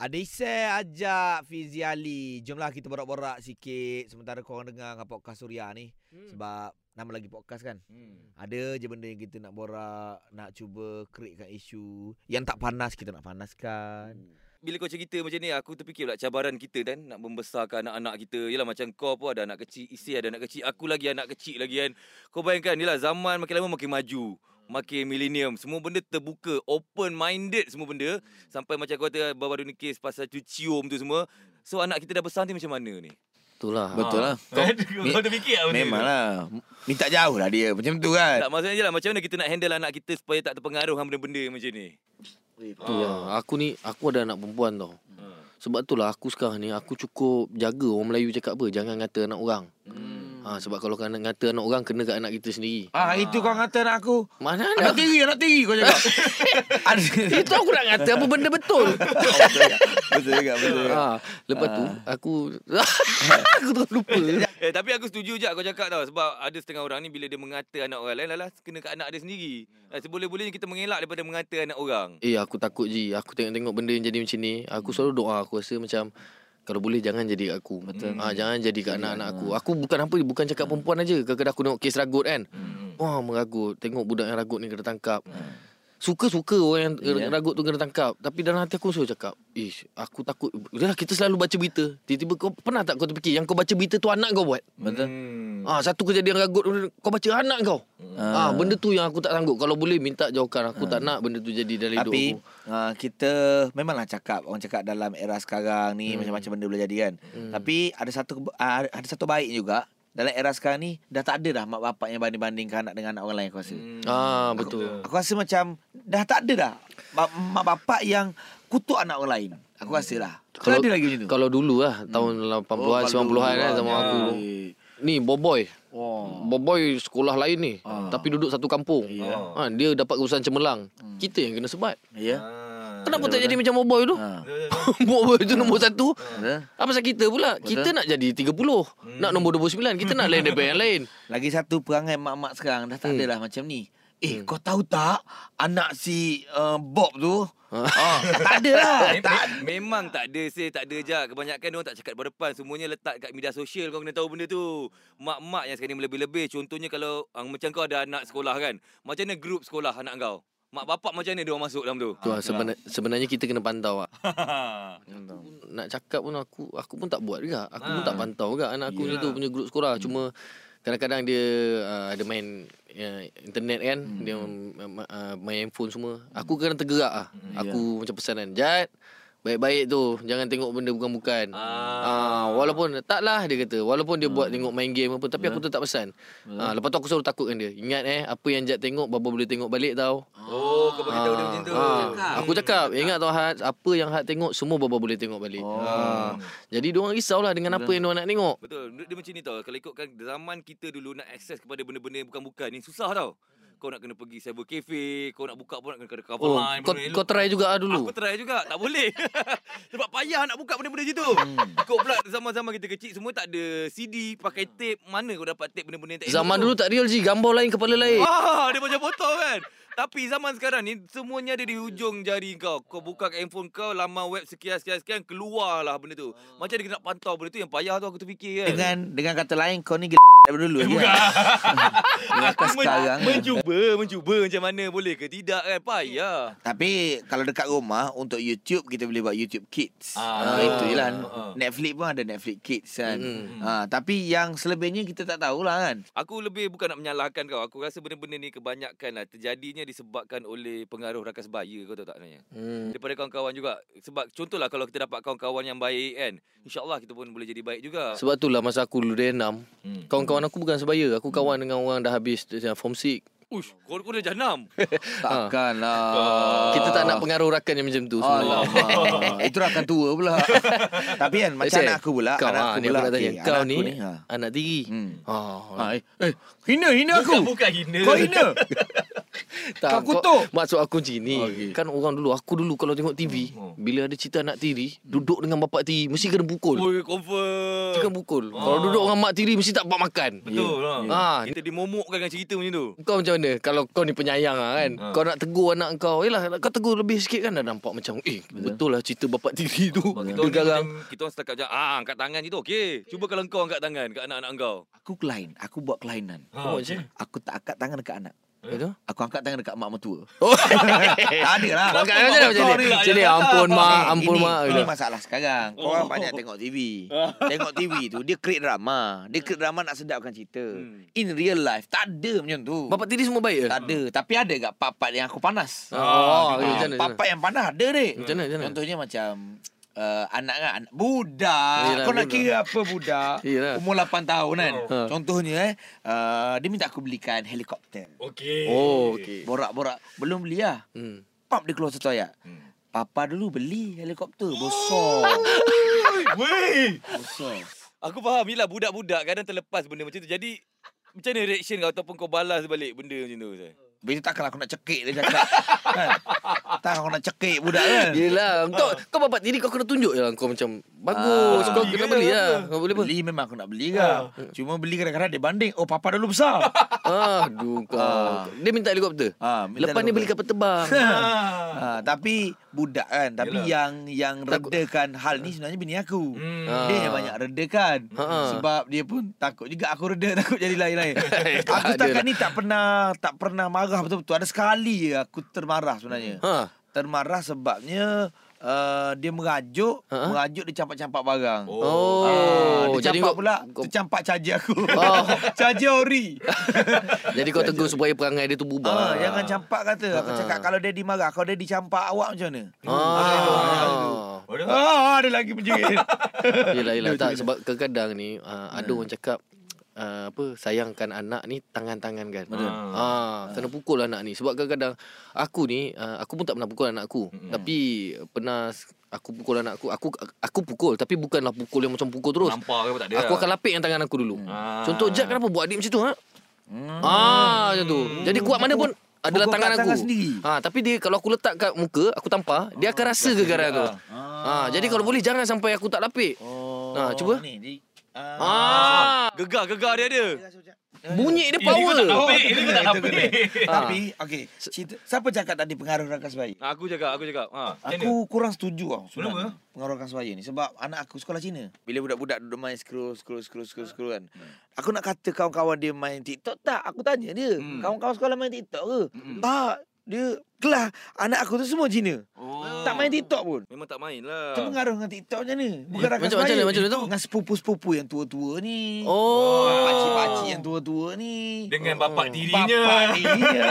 Adise ajak Fizi Ali. Jomlah kita borak-borak sikit sementara korang dengar dengan podcast Suria ni. Hmm. Sebab nama lagi podcast kan. Hmm. Ada je benda yang kita nak borak, nak cuba createkan isu yang tak panas kita nak panaskan. Hmm. Bila kau cerita macam ni Aku terfikir pula cabaran kita kan Nak membesarkan anak-anak kita Yelah macam kau pun ada anak kecil Isi ada anak kecil Aku lagi anak kecil lagi kan Kau bayangkan Yelah zaman makin lama makin maju makin millennium semua benda terbuka open minded semua benda sampai macam kau kata baru-baru ni kes pasal tu cium tu semua so anak kita dah besar ni macam mana ni Itulah. Betul lah. Kau, kau terfikir tak benda Memang lah. Minta jauh lah dia. Macam tu kan. Tak maksudnya je lah macam mana kita nak handle anak kita supaya tak terpengaruh dengan benda-benda macam ni. Tu lah. Aku ni aku ada anak perempuan tau. Sebab tu lah aku sekarang ni aku cukup jaga orang Melayu cakap apa jangan ngata anak orang. Hmm. Ha, sebab kalau kena ngata anak orang kena kat anak kita sendiri. Ah itu kau kata anak aku. Mana Anak ada? tiri, anak tiri kau cakap. Ada. Itu aku nak ngata apa benda betul. betul juga, betul juga. ha, lepas tu aku aku terus lupa. Eh tapi aku setuju je kau cakap tau sebab ada setengah orang ni bila dia mengata anak orang lain lalas kena kat anak dia sendiri. Eh, seboleh-bolehnya kita mengelak daripada mengata anak orang. Eh aku takut ji. Aku tengok-tengok benda yang jadi macam ni. Aku selalu doa aku rasa macam kalau boleh jangan jadi kat aku. Betul. Ha, jangan jadi kat anak-anak aku. Aku bukan apa bukan cakap perempuan aja. Kadang-kadang aku tengok kes ragut kan. Wah meragut. Tengok budak yang ragut ni kena tangkap. Suka-suka orang yang yeah. ragut tu kena tangkap. Tapi dalam hati aku selalu cakap, Ish, aku takut. Dah kita selalu baca berita. Tiba-tiba kau pernah tak kau terfikir yang kau baca berita tu anak kau buat? Betul. Hmm. Ah, satu kejadian ragut kau baca anak kau. Ah, Ah. benda tu yang aku tak sanggup. Kalau boleh minta jauhkan. Aku tak nak benda tu jadi dalam hidup Tapi aku. uh, kita memanglah cakap orang cakap dalam era sekarang ni Hmm. macam-macam benda boleh jadi kan. Tapi ada satu uh, ada satu baik juga dalam era sekarang ni dah tak ada dah mak bapak yang banding-bandingkan anak dengan anak orang lain aku rasa. Hmm. Ah, betul. Aku rasa macam dah tak ada dah mak, bapak yang kutuk anak orang lain. Aku rasa lah. Kalau ada lagi macam tu. Kalau dulu lah Tahun 80-an 90-an kan Zaman aku Ni Boboy Oh. Boboy sekolah lain ni Tapi duduk satu kampung Ya. ha, Dia dapat urusan cemerlang Kita yang kena sebat Ya. Ah. Kenapa tak jadi macam Boboy tu Ha. Boboy tu nombor satu Betul. Apa pasal kita pula Kita nak jadi 30 Nak nombor 29 Kita nak lain daripada yang lain Lagi satu perangai mak-mak sekarang dah tak Hmm. ada lah macam ni. Eh, kau tahu tak anak si uh, Bob tu? ah, tak ada lah. Mem- tak me- memang tak ada say tak ada je. Kebanyakan orang tak cakap depan depan. Semuanya letak kat media sosial. Kau kena tahu benda tu. Mak-mak yang sekarang ni lebih-lebih contohnya kalau uh, macam kau ada anak sekolah kan. Macam mana grup sekolah anak kau? Mak bapak macam mana dia orang masuk dalam tu? Tu lah, sebenar, Sebenarnya kita kena pantau lah Nak cakap pun aku Aku pun tak buat juga. Aku pun tak pantau juga Anak aku yeah. tu punya grup sekolah. Cuma Kadang-kadang dia uh, Ada main uh, Internet kan Dia uh, main handphone semua. Aku kadang tergerak lah Aku macam pesanan Jad Baik-baik tu Jangan tengok benda bukan-bukan. Ah. Walaupun Taklah dia kata. Walaupun dia buat tengok main game apa Tapi aku tetap pesan. Ah, Lepas tu aku selalu takutkan dia. Ingat eh Apa yang Jad tengok Baba boleh tengok balik tau. Oh kau bagi tahu dia macam tu Ah, aku cakap, ingat tau Hat, apa yang Hat tengok semua baba boleh tengok balik. Oh. Ha. Jadi diorang risaulah dengan apa yang diorang nak tengok. Betul. Dia, dia macam ni tau. Kalau ikutkan zaman kita dulu nak akses kepada benda-benda yang bukan-bukan ni susah tau. Kau nak kena pergi cyber cafe, kau nak buka pun nak kena cover Oh, line. kau, kau try juga ah dulu. Aku try juga Tak boleh Sebab payah nak buka benda-benda macam tu Hmm. Ikut pula zaman-zaman kita kecil Semua tak ada CD Pakai tape Mana kau dapat tape benda-benda yang tak Zaman dulu tak real je, gambar lain kepala lain. Ah, dia macam botol kan Tapi zaman sekarang ni Semuanya ada di hujung jari kau Kau buka handphone kau Laman web sekian-sekian-sekian Keluarlah benda tu Macam dia kena nak pantau benda tu Yang payah tu aku terfikir kan dengan dengan kata lain kau ni gila daripada dulu kan? Dengan Aku sekarang. kan? mencuba Mencuba macam mana Boleh ke tidak kan Payah Tapi kalau dekat rumah untuk YouTube kita boleh buat YouTube Kids. Ah, Ah, itu je lah. ah. Netflix pun ada Netflix Kids kan. Hmm. Ah, tapi yang selebihnya kita tak tahulah kan. Aku lebih bukan nak menyalahkan kau. Aku rasa benda-benda ni kebanyakan lah terjadinya disebabkan oleh pengaruh rakan sebaya kau tahu tak sebenarnya. Hmm. Daripada kawan-kawan juga. Sebab contohlah kalau kita dapat kawan-kawan yang baik kan. InsyaAllah kita pun boleh jadi baik juga. Sebab itulah masa aku dulu dia enam, Hmm. kawan-kawan aku bukan sebaya. Aku kawan dengan orang dah habis form 6. Uish, kau, kau dah janam. Takkanlah. Kita tak nak pengaruh rakan yang macam tu sebenarnya. Alamak. Itu rakan tua pula. Tapi kan macam anak aku pula. Kau, anak ah, aku ni pula. aku tanya. Kau anak ni, aku ha. anak tiri. Hmm. Ah, Ha, eh, eh, hina, hina aku. bukan hina. Kau hina. Tak, Kau kutuk. Maksud aku macam ni Oh, okay. okey. Kan orang dulu Aku dulu kalau tengok TV Oh. Bila ada cerita anak tiri Duduk dengan bapak tiri Mesti kena pukul Oi, confirm. Mesti kena pukul Kalau duduk dengan mak tiri Mesti tak dapat makan Betul lah. Ah, Kita dimomokkan dengan cerita macam tu. Kau macam mana Kalau kau ni penyayang lah kan Ha. Kau nak tegur anak kau Yelah kau tegur lebih sikit kan Dah nampak macam Eh betul lah cerita bapak tiri tu Sebab kita orang macam Kita orang setakat macam Ah angkat tangan je tu okey Cuba kalau kau angkat tangan Kat anak-anak kau Aku klien, aku buat kelainan. Oh, macam Aku tak angkat tangan dekat anak. Itu Aku angkat tangan dekat mak mertua. Oh tak ada lah. Angkat tangan macam ni Macam ni ni Ampun mak Eh, Ampun mak Ini masalah sekarang. Kau orang banyak tengok TV. tengok TV tu dia create drama. Dia create drama nak sedapkan cerita. Hmm. In real life tak ada macam tu. Bapak tiri semua baik ke tak ada. Tapi ada gak part-part yang aku panas. Oh, Ah, okay? Part-part yang panas ada mana, macam mana? Contohnya macam uh, anak kan anak budak. Yelah, Kau nak budak. kira apa budak? Yelah. Umur 8 tahun kan. Ha. Contohnya eh uh, dia minta aku belikan helikopter. Okey Oh okey Borak-borak belum beli lah. hmm. Pap dia keluar satu ayat. Hmm. Papa dulu beli helikopter besar. Weh besar. Aku faham Yelah budak-budak Kadang terlepas benda macam tu Jadi Macam mana reaction kau Ataupun kau balas balik Benda macam tu Zai? Bila takkan aku nak cekik dia cakap. kan? Tak aku nak cekik budak kan. Yelah Kau kau bapak tiri kau kena tunjuk je lah Kau macam Bagus Ah, Kau beli kena ke beli apa? lah Kau boleh apa Beli memang aku nak beli kan. Cuma beli kadang-kadang dia banding. Oh papa dulu besar. Ah, Aduh kau Ah. Dia minta helikopter Ah, minta Lepas ni beli kapal terbang ha, tapi budak kan. Tapi Yelah. yang yang Takut. redakan hal ni sebenarnya bini aku. Hmm. Ah. Dia yang banyak redakan. Ha. Sebab dia pun takut juga aku reda takut jadi lain-lain. Tak aku setakat lah. ni tak pernah tak pernah marah betul-betul. Ada sekali aku termarah sebenarnya. Ha Termarah sebabnya uh, dia merajuk, Ha? merajuk dia campak-campak barang. Oh, Ah, dia jadi campak pula kau- tercampak caji aku. Oh. caji ori. Jadi kau tegur supaya perangai dia tu Ah, bubar jangan campak kata. Aku Ah. cakap kalau daddy marah, kalau daddy campak awak macam mana? Ah. Ah, ada lagi menjerit. Yelah yelah tak sebab kadang-kadang ni uh, ada orang cakap uh, apa sayangkan anak ni tangan-tangan kan. Betul. Ah, kena pukul anak ni sebab kadang-kadang aku ni uh, aku pun tak pernah pukul anak aku. Mm-mm. Tapi pernah aku pukul anak aku. Aku aku pukul tapi bukanlah pukul yang macam pukul terus. Nampak ke tak ada Aku akan lapik yang tangan aku dulu. Ah. Contoh Jack kenapa buat adik macam tu ha? Hmm. Ah macam tu. Jadi kuat mana pun adalah Pukul tangan aku. tangan sendiri. Ha, tapi dia kalau aku letak kat muka, aku tampar, dia akan rasa gegaran tu. Ha, jadi kalau boleh jangan sampai aku tak lapik. Oh. Ah, cuba. Ni, Ah, Gegar-gegar dia ada bunyi dia Ini power. tak nampak Ini tak kena. Ah. Tapi okey, cerita siapa cakap tadi pengaruh rakan sebaya? Aku cakap Aku cakap ha? Aku kurang setuju tau Kenapa? pengaruh rakan sebaya ni sebab anak aku sekolah Cina. Bila budak-budak duduk main scroll scroll scroll scroll scroll kan. Aku nak kata kawan-kawan dia main TikTok tak? Aku tanya dia, Hmm. kawan-kawan sekolah main TikTok ke? Mm-mm. Tak. Dia kelas anak aku tu semua Cina. Oh. Tak main TikTok pun. Memang tak main lah Itu pengaruh dengan TikTok macam mana? Bukan rakan Macam- macam sebaya. mana, macam mana tu? Dengan sepupu-sepupu yang tua-tua ni. Oh. Pakcik-pakcik yang tua-tua ni. Dengan bapak Oh. tirinya Bapak dirinya.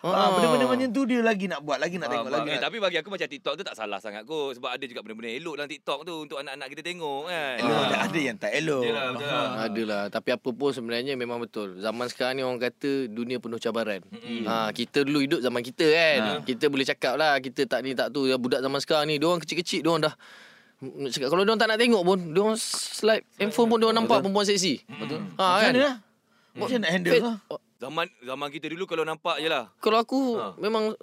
Oh. ah, benda-benda macam tu dia lagi nak buat, lagi nak tengok faham. lagi. Eh, nak- tapi bagi aku macam TikTok tu tak salah sangat kot Sebab ada juga benda-benda elok dalam TikTok tu Untuk anak-anak kita tengok kan Elok, Ah. ada, ada yang tak elok. Yelah, betul lah. Adalah Tapi apa pun sebenarnya memang betul Zaman sekarang ni orang kata Dunia penuh cabaran Mm-mm. ha, Kita dulu hidup zaman kita kan Ha. Kita boleh cakap lah Kita tak ni tak tu. Ya, Budak zaman sekarang ni Diorang kecil-kecil Diorang dah nak cakap, Kalau diorang tak nak tengok pun Diorang slide handphone pun Diorang nampak perempuan seksi. Betul. Ha, Macam kan? mana lah? Macam mana nak handle lah? Zaman zaman kita dulu kalau nampak je lah. Kalau aku Ha. Memang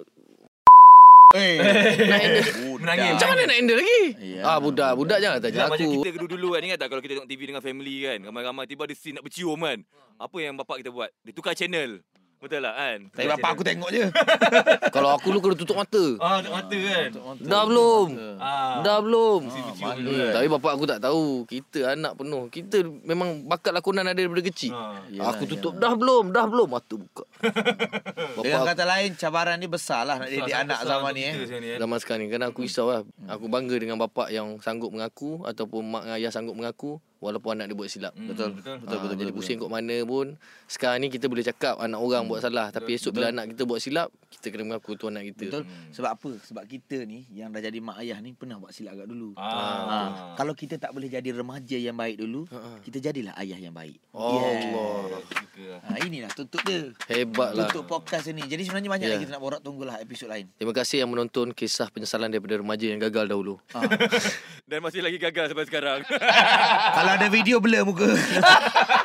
Eh, nak handle. Menangis. Macam mana nak handle lagi? Ya. Ah Budak Budak jangan tanya Yelah, macam aku. kita dulu-dulu kan Ingat tak kalau kita tengok TV dengan family kan Ramai-ramai tiba ada scene nak bercium kan? Apa yang bapak kita buat? Dia tukar channel Betul lah kan? Tapi bapak aku tengok je. Kalau aku dulu kena tutup mata. Ah, tak mata kan? Dah belum. Ah. Dah belum. Hmm, dulu kan Tapi bapak aku tak tahu. Kita anak penuh. Kita memang bakat lakonan ada daripada kecil. Ah. Yelah, Aku tutup. Dah belum Dah belum. Mata buka. Dengan Bapak kata lain, cabaran ni besar lah nak didik Besar, anak zaman ni eh. kan. Zaman sekarang ni. Kadang aku risau lah. Aku bangga dengan bapak yang sanggup mengaku Ataupun mak dan ayah sanggup mengaku Walaupun anak dia buat silap Hmm, Betul. Betul Betul, betul, Jadi betul, pusing kot mana pun Sekarang ni kita boleh cakap Anak orang buat salah Tapi esok bila anak kita buat silap Kita kena mengaku tu anak kita Betul. Sebab apa? Sebab kita ni yang dah jadi mak ayah ni pernah buat silap agak dulu. Ah. Ha, kalau kita tak boleh jadi remaja yang baik dulu, Ha, ha. kita jadilah ayah yang baik. Oh Yeah. Allah lah. Ha, inilah tutup dia. Hebat lah Tutup podcast ni. Jadi sebenarnya banyak Ya. lagi kita nak borak. Tunggulah episod lain. Terima kasih yang menonton Kisah penyesalan daripada remaja yang gagal dahulu Ha. Dan masih lagi gagal sampai sekarang kalau ada video blur muka.